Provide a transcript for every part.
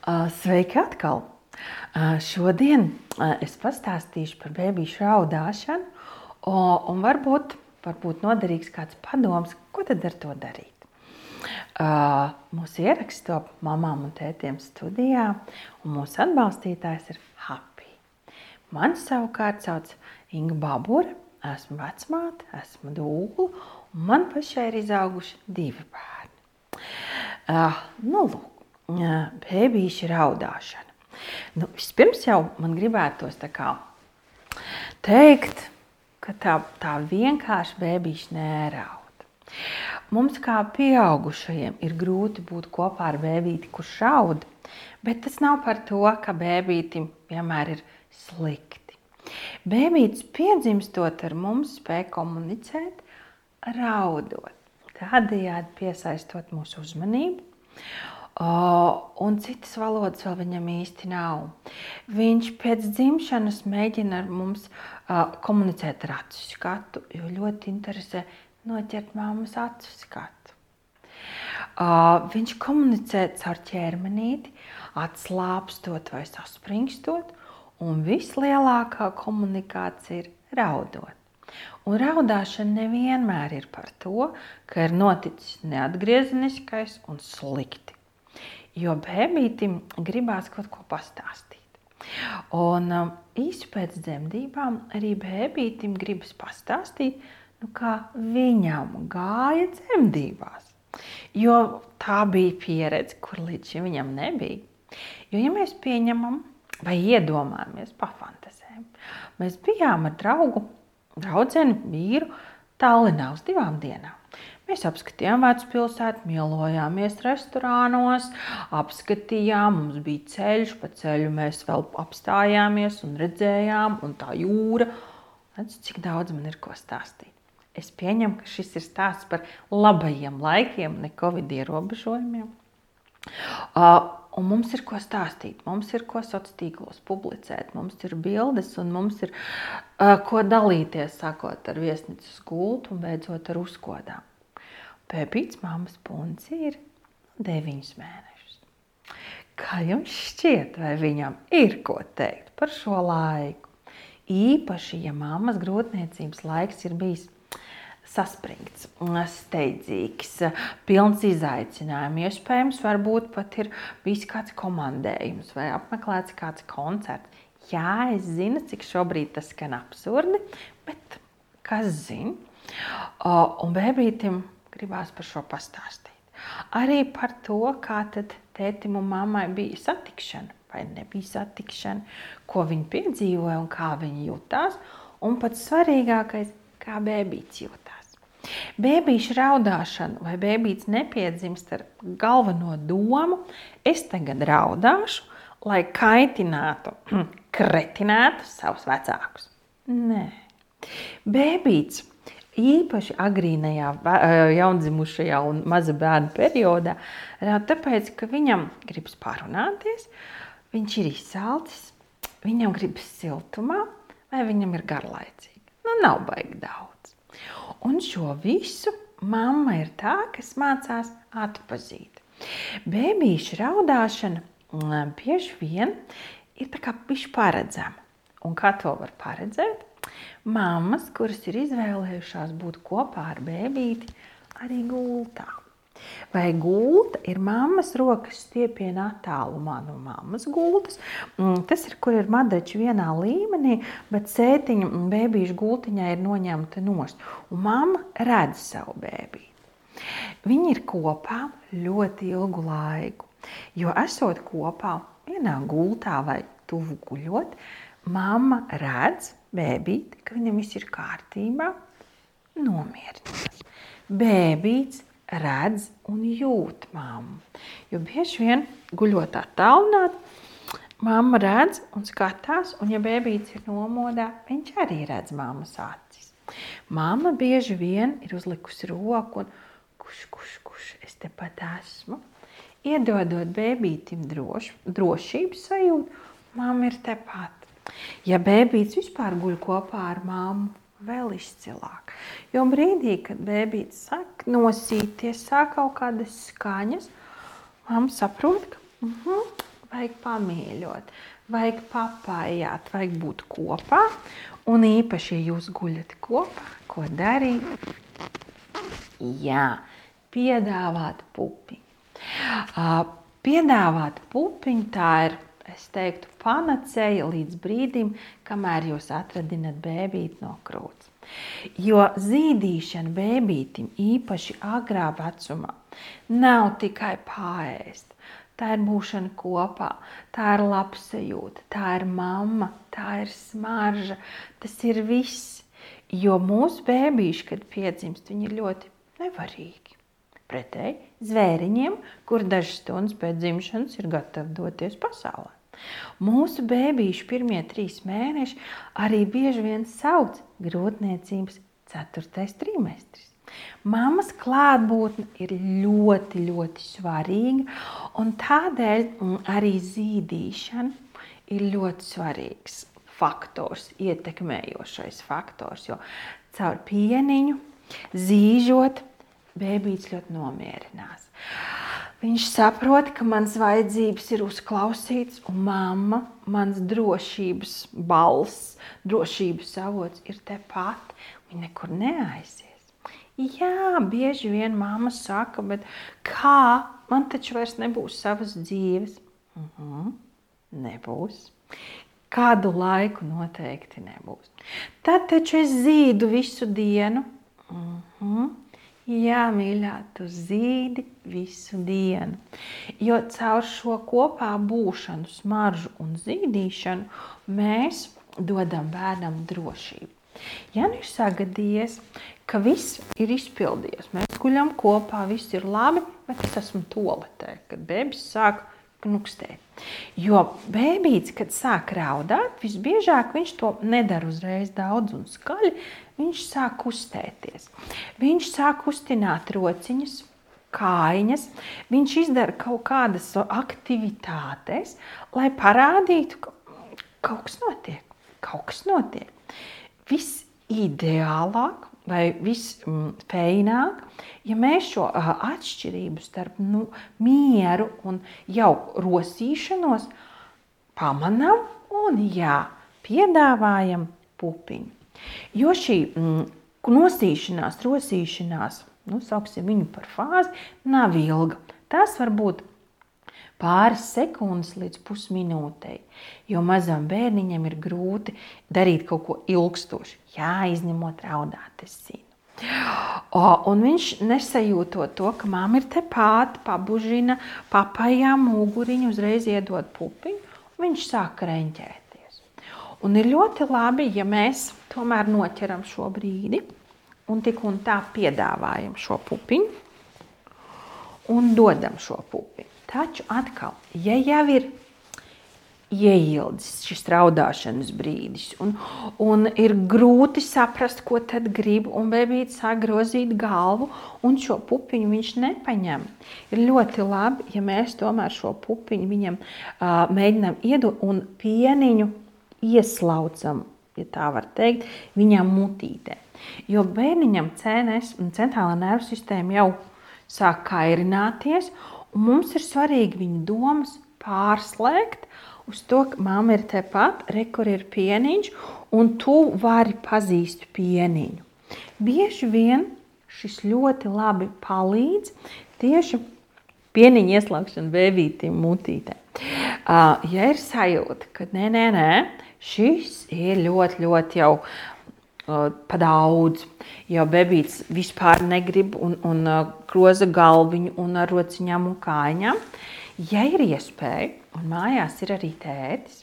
Sveiki atkal! Šodien es pastāstīšu par bērnu raudāšanu, un varbūt, varbūt noderīgs kāds padoms, ko tad ar to darīt. Mūsu ieraksts top mamām un tētiem studijā, un mūsu atbalstītājs ir Happy. Mani savukārt sauc Inga Babura, esmu vecmāte, esmu dūla, un man pašai ir izauguši divi bērni. Nu, lūk, bērnīša raudāšana. Nu, vispirms jau man gribētos teikt, ka tā, tā vienkārši bērnīša neraud. Mums, kā pieaugušajiem, ir grūti būt kopā ar bērnīti, kurš raud, bet tas nav par to, ka bērnītim vienmēr ir slikti. Bērnītis piedzimstot ar mums, spēj komunicēt, raudot, tādējādi piesaistot mūsu uzmanību un citas valodas vēl viņam īsti nav. Viņš pēc dzimšanas mēģina ar mums komunicēt ar acu skatu, jo ļoti interesē noķert māmas acu skatu. Viņš komunicē caur ķermenīti, atslābstot vai saspringstot, un vislielākā komunikācija ir raudot. Un raudāšana nevienmēr ir par to, ka ir noticis neatgriezeniskais un slikti jo bērnam gribās kaut ko pastāstīt. Un um, īsi pēc dzemdībām arī bērnam gribas pastāstīt, nu, kā viņam gāja dzemdībās. Jo tā bija pieredze, kur līdz šim viņam nebija. Jo, ja mēs pieņemam vai iedomājamies, pafantazējam, mēs bijām ar draugu, draugu vīru Tallinā uz divām dienām. Mēs apskatījām vecpilsētu, mielojāmies restorānos, apskatījām, mums bija ceļš, pa ceļu mēs vēl apstājāmies un redzējām, un tā jūra. Redz, cik daudz man ir ko stāstīt. Es pieņemu, ka šis ir stāsts par labajiem laikiem, ne covid ierobežojumiem. Uh, un mums ir ko stāstīt, mums ir ko sociālos tīklos publicēt, mums ir bildes un mums ir uh, ko dalīties, sākot ar viesnīcas gultu un beidzot ar uzkodām. Pēpīts mammas punci ir 9 mēnešus. Kā jums šķiet, vai viņam ir ko teikt par šo laiku? Īpaši, ja mammas grūtniecības laiks ir bijis saspringts, steidzīgs, pilns izaicinājumu. Iespējams, varbūt pat ir bijis kāds komandējums vai apmeklēts kāds koncerts. Jā, es zinu, cik šobrīd tas skan absurdi, bet kas zina? Un bērnam gribās par šo pastāstīt. Arī par to, kā tad tētim un mammai bija satikšana vai nebija satikšana, ko viņi piedzīvoja un kā viņi jutās. Un pats svarīgākais, kā bērns jutās. Bēbīša raudāšana vai bērns nepiedzimst ar galveno domu, es tagad raudāšu, lai kaitinātu, kretinātu savus vecākus. Nē, bērns īpaši agrīnajā, jaundzimušajā un maza bērna periodā, tāpēc, ka viņam gribas parunāties, viņš ir izsalcis, viņam gribas siltumā, vai viņam ir garlaicīgi. Nu, nav baigi daudz. Un šo visu mamma ir tā, kas mācās atpazīt. Bēbīša raudāšana bieži vien ir tā kā pišķi paredzama. Un kā to var paredzēt? Māmas, kuras ir izvēlējušās būt kopā ar bērnu, arī gultā. Vai gulta ir mammas rokas stiepienā attālumā no mammas gultas? Mm, tas ir, kur ir madači vienā līmenī, bet sētiņa bērnu gultiņā ir noņemta nost. Un mamma redz savu bērnu. Viņi ir kopā ļoti ilgu laiku, jo esot kopā vienā gultā vai tuvu guļot, mamma redz bēbīti, ka viņam viss ir kārtībā, nomierinās. Bēbīts redz un jūt mammu. Jo bieži vien guļot attālināt, mamma redz un skatās, un ja bēbīts ir nomodā, viņš arī redz mammas acis. Mamma bieži vien ir uzlikusi roku un kurš, kurš, kurš, es tepat esmu. Iedodot bēbītim droš, drošības sajūtu, mamma ir tepat. Ja bērns vispār guļ kopā ar māmu, vēl izcilāk. Jo brīdī, kad bērns sāk nosīties, sāk kaut kādas skaņas, mamma saprot, ka uh -huh, vajag pamīļot, vajag papājāt, vajag būt kopā. Un īpaši, ja jūs guļat kopā, ko darīt? Jā, piedāvāt pupiņu. Piedāvāt pupiņu tā ir, es teiktu, panacēja līdz brīdim, kamēr jūs atradinat bēbīti no krūts. Jo zīdīšana bēbītim īpaši agrā vecumā nav tikai pārēst. Tā ir būšana kopā, tā ir labsajūta, tā ir mamma, tā ir smarža. Tas ir viss. Jo mūsu bērniši, kad piedzimst, viņi ir ļoti nevarīgi. Pretēji zvēriņiem, kur dažas stundas pēc dzimšanas ir gatavi doties pasaulē. Mūsu bērniši pirmie trīs mēneši arī bieži vien sauc grūtniecības ceturtais trimestris. Māmas klātbūtne ir ļoti, ļoti svarīga, un tādēļ arī zīdīšana ir ļoti svarīgs faktors, ietekmējošais faktors. Jo caur pieniņu zīžot, bērns ļoti nomierinās. Viņš saprot, ka mans vajadzības ir uzklausīts, un mamma, mans drošības balss, drošības avots ir tepat. Viņa nekur neaizies. Jā, bieži vien mamma saka, bet kā man taču vairs nebūs savas dzīves? Uh mhm, -huh, nebūs. Kādu laiku noteikti nebūs. Tad taču es zīdu visu dienu. Uh mhm. -huh. Jā, mīļā, tu zīdi visu dienu. Jo caur šo kopā būšanu, smaržu un zīdīšanu mēs dodam bērnam drošību. Ja nu ir sagadījies, ka viss ir izpildījies. Mēs guļam kopā, viss ir labi, bet es esmu toaletē, kad bērns sāk knukstēt. Jo bērns, kad sāk raudāt, visbiežāk viņš to nedara uzreiz daudz un skaļi. Viņš sāk kustēties. Viņš sāk kustināt rociņas, kājiņas. Viņš izdara kaut kādas aktivitātes, lai parādītu, ka kaut kas notiek. Kaut kas notiek. Viss vai vispējīgāk, ja mēs šo atšķirību starp nu, mieru un jau rosīšanos pamanām un jā, piedāvājam pupiņu. Jo šī mm, nosīšanās, rosīšanās, nu, sauksim viņu par fāzi, nav ilga. Tas var būt pāris sekundes līdz pusminūtei. Jo mazam bērniņam ir grūti darīt kaut ko ilgstošu. Jā, izņemot raudāt, es zinu. O, un viņš nesajūtot to, ka mamma ir tepat, pabužina, papajā muguriņu, uzreiz iedod pupiņu, un viņš sāk reņķēties. Un ir ļoti labi, ja mēs tomēr noķeram šo brīdi un tik un tā piedāvājam šo pupiņu un dodam šo pupiņu. Taču atkal, ja jau ir ieildzis šis raudāšanas brīdis, un, un ir grūti saprast, ko tad grib, un bērns sāk grozīt galvu, un šo pupiņu viņš nepaņem. Ir ļoti labi, ja mēs tomēr šo pupiņu viņam uh, mēģinām iedot un pieniņu ieslaucam, ja tā var teikt, viņam mutītē. Jo bērniņam CNS un centrālā nervu sistēma jau sāk kairināties, mums ir svarīgi viņa domas pārslēgt uz to, ka mamma ir tepat, re, kur ir pieniņš, un tu vari pazīt pieniņu. Bieži vien šis ļoti labi palīdz tieši pieniņa ieslēgšana bēbītim mutītē. Ja ir sajūta, ka nē, nē, nē, šis ir ļoti, ļoti jau pa daudz. Jo bebīts vispār negrib un, un groza galviņu un ar rociņām un kājām. Ja ir iespēja, un mājās ir arī tētis,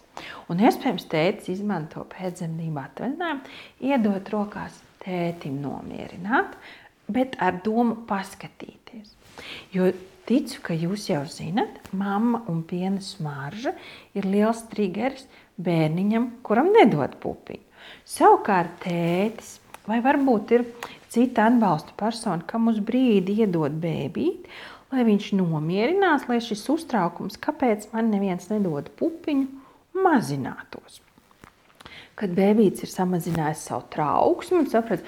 un iespējams tētis izmanto pēcdzemdību atvaļinājumu, iedot rokās tētim nomierināt, bet ar domu paskatīties. Jo ticu, ka jūs jau zinat, mamma un piena smarža ir liels trigeris bērniņam, kuram nedod pupiņu. Savukārt tētis vai varbūt ir cita atbalsta persona, kam uz brīdi iedod bēbīti, lai viņš nomierinās, lai šis uztraukums, kāpēc man neviens nedod pupiņu, mazinātos. kad bērns ir samazinājis savu trauksmi un saprot,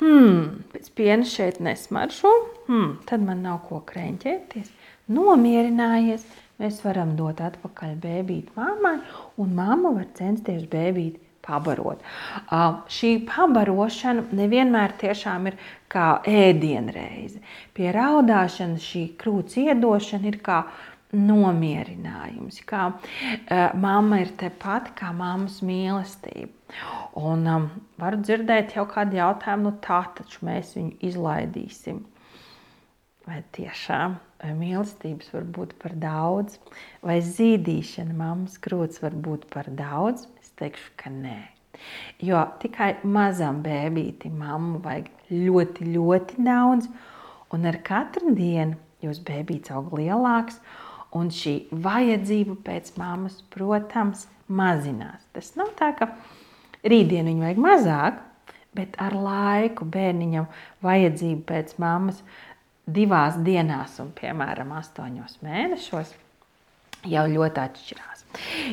hmm, pēc piena šeit nesmaršo, hmm, tad man nav ko krēķēties. Nomierinājies, mēs varam dot atpakaļ bērnu mammai, un mamma var censties bērnu pabarot. Uh, šī pabarošana nevienmēr tiešām ir kā ēdienreize. Pie raudāšanas šī krūts iedošana ir kā nomierinājums, kā uh, mamma ir tepat, kā mammas mīlestība. Un um, varu dzirdēt jau kādu jautājumu, nu tā taču mēs viņu izlaidīsim. Vai tiešām vai mīlestības var būt par daudz, vai zīdīšana mammas krūts var būt par daudz? Teikšu, ka nē. Jo tikai mazam bērnam mammu vajag ļoti, ļoti daudz, un ar katru dienu jūs bērns aug lielāks, un šī vajadzība pēc mammas, protams, mazinās. Tas nav tā, ka rītdien viņu vajag mazāk, bet ar laiku bērniņam vajadzība pēc mammas divās dienās, un piemēram, astoņos mēnešos, jau ļoti atšķirās.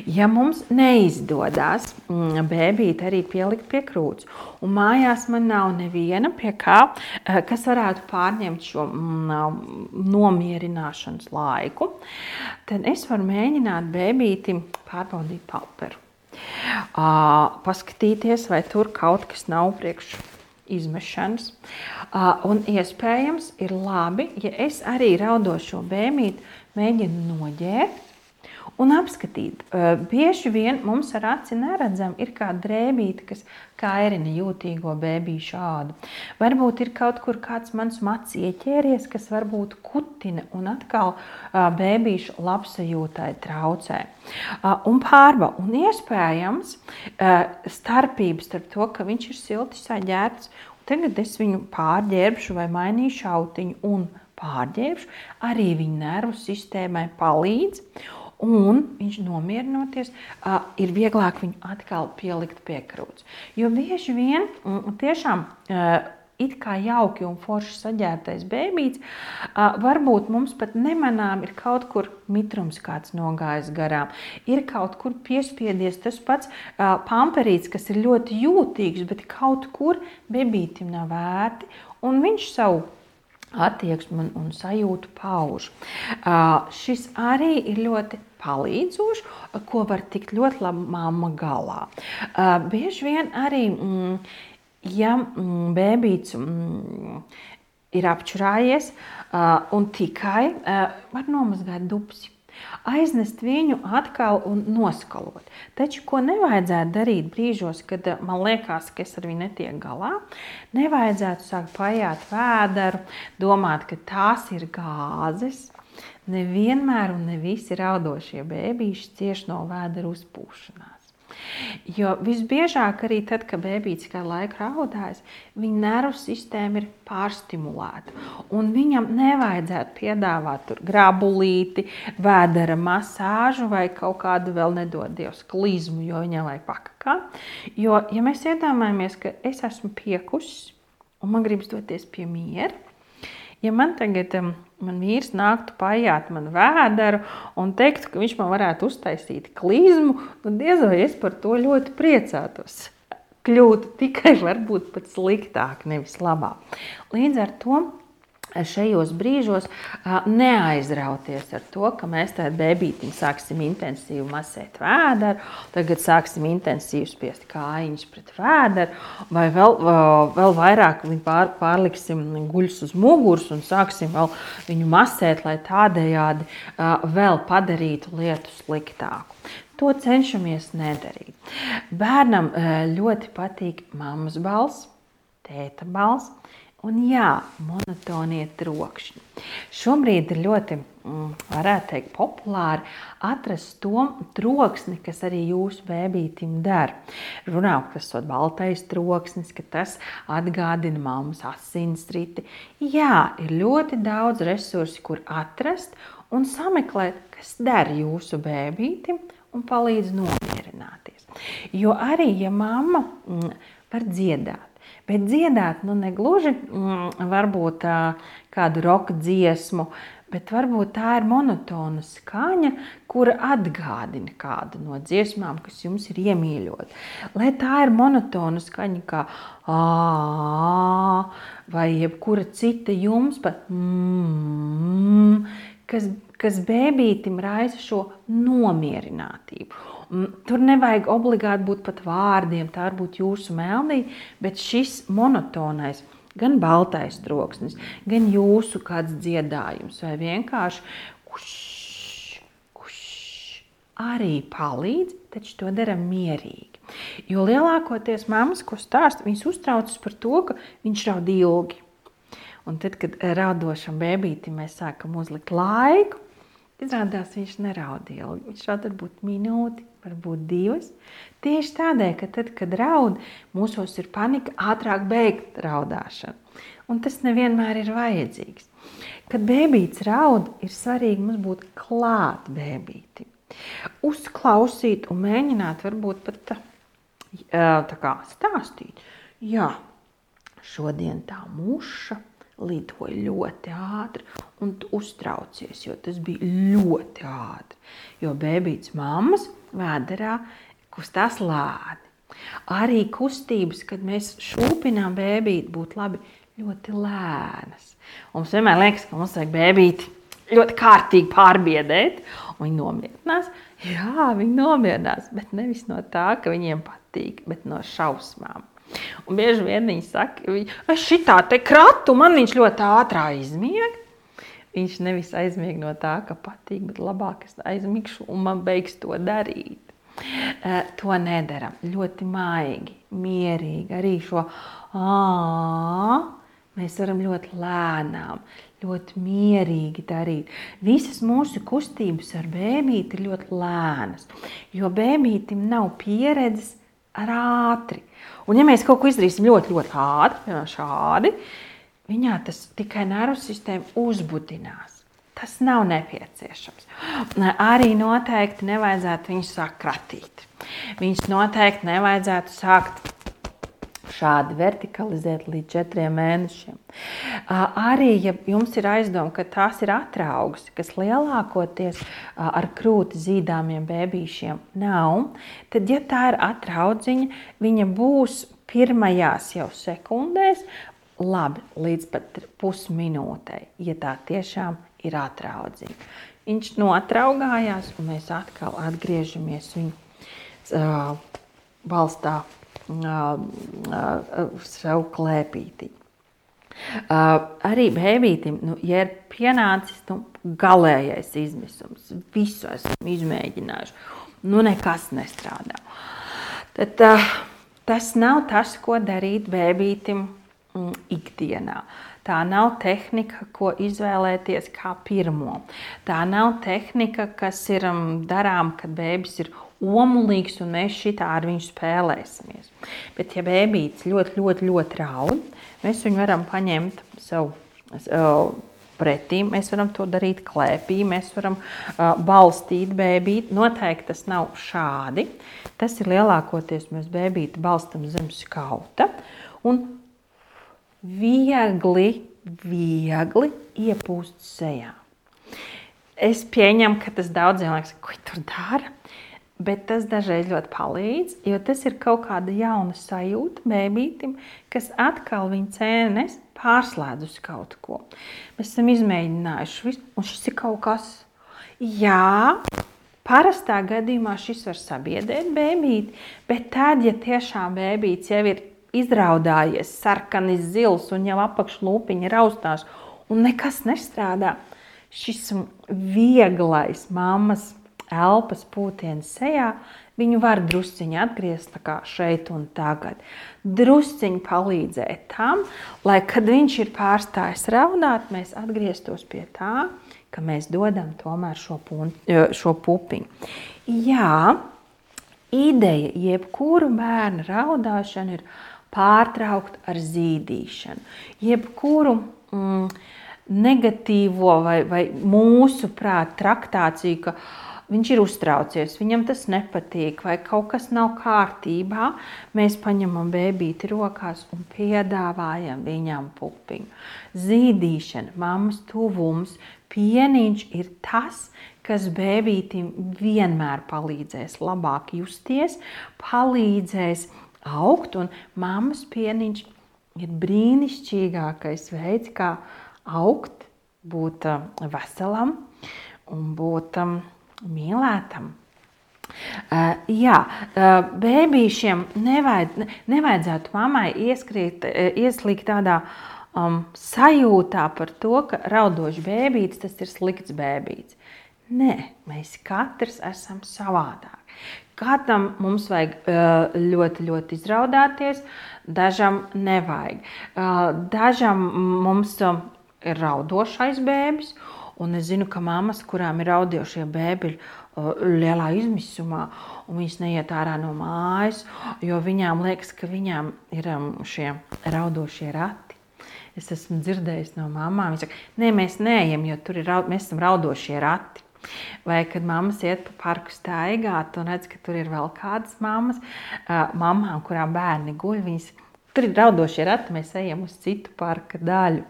Ja mums neizdodas mm, bērnīt arī pielikt pie krūts, un mājās man nav neviena kā, eh, kas varētu pārņemt šo mm, nomierināšanas laiku, tad es varu mēģināt bērnīti pārbaudīt palperu. Paskatīties, vai tur kaut kas nav priekš izmešanas. Un iespējams, ir labi, ja es arī raudošo bēmīti mēģinu noģērbt un apskatīt. Bieži vien mums ar aci neredzam, ir kāda drēbīte, kas kairina jūtīgo bērnu šādu. Varbūt ir kaut kur kāds mans mats ieķēries, kas varbūt kutina un atkal bērnu labsajūtai traucē. Un pārba, un iespējams starpības starp to, ka viņš ir silti saģērbts, tagad es viņu pārģērbšu vai mainīšu autiņu un pārģērbšu, arī viņa nervu sistēmai palīdz. Un viņš nomierinoties, ir vieglāk viņu atkal pielikt pie krūts. Jo bieži vien tiešām it kā jauki un forši saģērbtais bērns, varbūt mums pat nemanām ir kaut kur mitrums kāds nogājis garām. Ir kaut kur piespiedies tas pats pamperīts, kas ir ļoti jūtīgs, bet kaut kur bebītim nav vērti, un viņš savu attieksmi un, un sajūtu pauž. Šis arī ir ļoti palīdzoši, ko var tikt ļoti labi mamma galā. Bieži vien arī, mm, ja mm, bērns mm, ir apčurājies un tikai var nomazgāt dupsi aiznest viņu atkal un noskalot. Taču, ko nevajadzētu darīt brīžos, kad man liekas, ka es ar viņu netieku galā, nevajadzētu sākt pajāt vēderu, domāt, ka tās ir gāzes, nevienmēr un ne visi raudošie bērniši cieš no vēdera uzpūšanās. Jo visbiežāk arī tad, kad bērns kādu laiku raudājas, viņa nervu sistēma ir pārstimulēta. Un viņam nevajadzētu piedāvāt grabulīti, vēdera masāžu vai kaut kādu vēl nedod dievs klizmu, jo viņam vajag pakakā. Jo, ja mēs iedomājamies, ka es esmu piekusis un man gribas doties pie miera, Ja man tagad um, man vīrs nāktu paiet man vēderu un teiktu, ka viņš man varētu uztaisīt klizmu, tad diez vai es par to ļoti priecātos. Kļūtu tikai varbūt pat sliktāk, nevis labāk. Līdz ar to šajos brīžos neaizrauties ar to, ka mēs tādā bērnītim sāksim intensīvi masēt vēdru, tagad sāksim intensīvi spiest kājiņus pret vēdru, vai vēl, vēl vairāk viņu pār, pārliksim guļus uz muguras un sāksim viņu masēt, lai tādējādi vēl padarītu lietu sliktāku. To cenšamies nedarīt. Bērnam ļoti patīk mammas balss, tēta balss. Un jā, monotonie trokšņi. Šobrīd ir ļoti, mm, varētu teikt, populāri atrast to troksni, kas arī jūsu bērnītim der. Runā, ka tas ir baltais troksnis, ka tas atgādina mammas asinsriti. Jā, ir ļoti daudz resursu, kur atrast un sameklēt, kas der jūsu bērnītim un palīdz nomierināties. Jo arī, ja mamma mm, var dziedāt, Bet dziedāt, nu, ne gluži mm, varbūt kādu roka dziesmu, bet varbūt tā ir monotona skaņa, kura atgādina kādu no dziesmām, kas jums ir iemīļota. Lai tā ir monotona skaņa, kā ā, vai jebkura cita jums, pat mm, kas, kas bērnītim raisa šo nomierinātību. Tur nevajag obligāti būt pat vārdiem, tā var būt jūsu melnī, bet šis monotonais gan baltais troksnis, gan jūsu kāds dziedājums, vai vienkārši kušs, kušs, arī palīdz, taču to dara mierīgi. Jo lielākoties mammas, ko stāsta, viņas uztraucas par to, ka viņš raud ilgi. Un tad, kad raudošam bērnītim mēs sākam uzlikt laiku, izrādās viņš neraud ilgi. Viņš raud varbūt minūti, varbūt divas. Tieši tādēļ, ka tad, kad raud, mūsos ir panika, ātrāk beigt raudāšanu. Un tas nevienmēr ir vajadzīgs. Kad bērns raud, ir svarīgi mums būt klāt bērnītim. Uzklausīt un mēģināt, varbūt pat tā, tā kā stāstīt. Jā, šodien tā muša lidoja ļoti ātri, un uztraucies, jo tas bija ļoti ātri. Jo bērns mammas vēderā kustās lādi. Arī kustības, kad mēs šūpinām bērnīti, būtu labi ļoti lēnas. Mums vienmēr liekas, ka mums vajag bērnīti ļoti kārtīgi pārbiedēt, un viņi nomierinās. Jā, viņi nomierinās, bet nevis no tā, ka viņiem patīk, bet no šausmām. Un bieži vien viņi saka, ka šitā te kratu man viņš ļoti ātrā izmiega. Viņš nevis aizmieg no tā, ka patīk, bet labāk es aizmigšu un man beigs to darīt. Uh, to nedara ļoti maigi, mierīgi. Arī šo ā, mēs varam ļoti lēnām, ļoti mierīgi darīt. Visas mūsu kustības ar bērnīti ir ļoti lēnas, jo bērnītim nav pieredzes ātri. Un, ja mēs kaut ko izdarīsim ļoti, ļoti ātri, piemēram, šādi, viņā tas tikai nervu sistēmu uzbudinās. Tas nav nepieciešams. Arī noteikti nevajadzētu viņus sakratīt. Viņus noteikti nevajadzētu sākt šādi vertikalizēt līdz četriem mēnešiem. Arī, ja jums ir aizdoma, ka tās ir atraugas, kas lielākoties ar krūti zīdāmiem bērniem nav, tad, ja tā ir atraudziņa, viņa būs pirmajās jau sekundēs, labi, līdz pat pusminūtei, ja tā tiešām ir atraudzīga. Viņš notraugājās, un mēs atkal atgriežamies viņa uh, balstā savu klēpīti. Arī bērnam, nu, ja ir pienācis nu, galīgais izmisums, visu esam izmēģinājuši, nu nekas nestrādā. Tad, tas nav tas, ko darīt bērnam mm, ikdienā. Tā nav tehnika, ko izvēlēties kā pirmo. Tā nav tehnika, kas ir mm, darām, kad bērns ir omulīgs, un mēs šitā ar viņu spēlēsimies. Bet, ja bērns ļoti, ļoti, ļoti raud, mēs viņu varam paņemt sev. sev pretī. Mēs varam to darīt klēpī, mēs varam uh, balstīt bērnu. Noteikti tas nav šādi. Tas ir lielākoties mēs bērnu balstam zem skauta un viegli, viegli iepūst sejā. Es pieņemu, ka tas daudziem liekas, ko tur dara. Bet tas dažreiz ļoti palīdz, jo tas ir kaut kāda jauna sajūta bērnam, kas atkal viņa cēnes pārslēdz uz kaut ko. Mēs esam izmēģinājuši, un šis ir kaut kas. Jā, parastā gadījumā šis var sabiedrēt bērnīti, bet tad, ja tiešām bērnītis jau ir izraudājies, sarkanis, zils un jau apakšlūpiņa raustās, un nekas nestrādā, šis vieglais mammas elpas pūtiens sejā, viņu var drusciņi atgriezt šeit un tagad. Drusciņi palīdzēt tam, lai kad viņš ir pārstājis raudāt, mēs atgrieztos pie tā, ka mēs dodam tomēr šo, pun, šo pupiņu. Jā, ideja jebkuru bērnu raudāšanu ir pārtraukt ar zīdīšanu. Jebkuru mm, negatīvo vai, vai mūsu prāta traktāciju, ka viņš ir uztraucies, viņam tas nepatīk, vai kaut kas nav kārtībā, mēs paņemam bērnu rokās un piedāvājam viņam pupiņu. Zīdīšana, mammas tuvums, pieniņš ir tas, kas bērnam vienmēr palīdzēs labāk justies, palīdzēs augt, un mammas pieniņš ir brīnišķīgākais veids, kā augt, būt veselam un būt mīlētam. Uh, jā, uh, bērniem nevajad, nevajadzētu mammai ieskrīt, uh, ieslīgt tādā um, sajūtā par to, ka raudošs bērns tas ir slikts bērns. Nē, mēs katrs esam savādāk. Kādam mums vajag ļoti, ļoti izraudāties, dažam nevajag. Dažam mums ir raudošais bērns, Un es zinu, ka mammas, kurām ir audiošie bēgļi, lielā izmisumā, un viņas neiet ārā no mājas, jo viņām liekas, ka viņām ir šie raudošie rati. Es esmu dzirdējis no mamām, viņas saka, nē, mēs neejam, jo tur ir mēs esam raudošie rati. Vai kad mammas iet pa parku staigāt un redz, ka tur ir vēl kādas mammas, mamām, kurām bērni guļ, viņas Tur ir raudošie rati, mēs ejam uz citu parka daļu.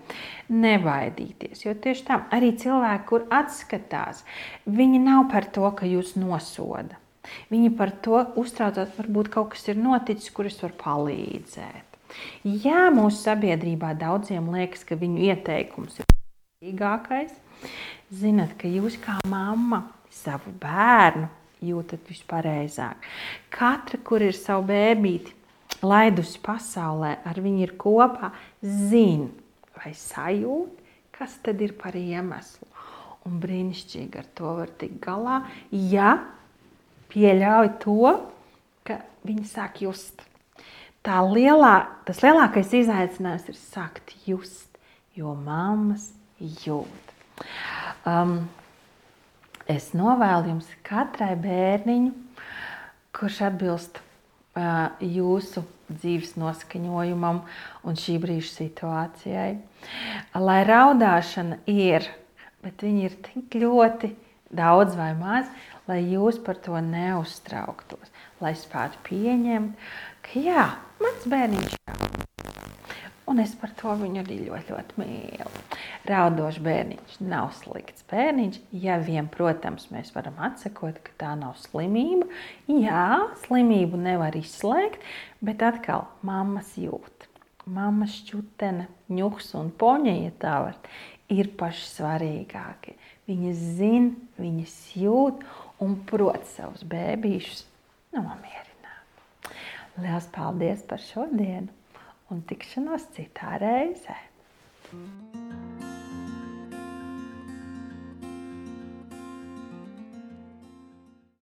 Nebaidīties, jo tieši tā arī cilvēki, kur atskatās, viņi nav par to, ka jūs nosoda. Viņi par to uztraucās, varbūt kaut kas ir noticis, kuris var palīdzēt. Jā, mūsu sabiedrībā daudziem liekas, ka viņu ieteikums ir svarīgākais. Zinat, ka jūs kā mamma savu bērnu jūtat vispareizāk. Katra, kur ir savu bērnīti, laidusi pasaulē, ar viņu ir kopā, zina vai sajūt, kas tad ir par iemeslu. Un brīnišķīgi ar to var tikt galā, ja pieļauj to, ka viņi sāk just. Tā lielā, tas lielākais izaicinājums ir sākt just, jo mammas jūt. Um, es novēlu jums katrai bērniņu, kurš atbilst jūsu dzīves noskaņojumam un šī brīža situācijai. Lai raudāšana ir, bet viņi ir tik ļoti daudz vai maz, lai jūs par to neuztrauktos, lai spētu pieņemt, ka jā, mans bērniņš raud. Un es par to viņu arī ļoti, ļoti mīlu. Raudošs bērniņš nav slikts bērniņš. Ja vien, protams, mēs varam atsakot, ka tā nav slimība. Jā, slimību nevar izslēgt, bet atkal mammas jūt. Mammas šķutene, ņuks un poņa, ja tā var, ir paši svarīgākie. Viņas zina, viņas jūt un prot savus bērnīšus nomierināt. Lielas paldies par šodienu! un tikšanos citā reizē. Mm.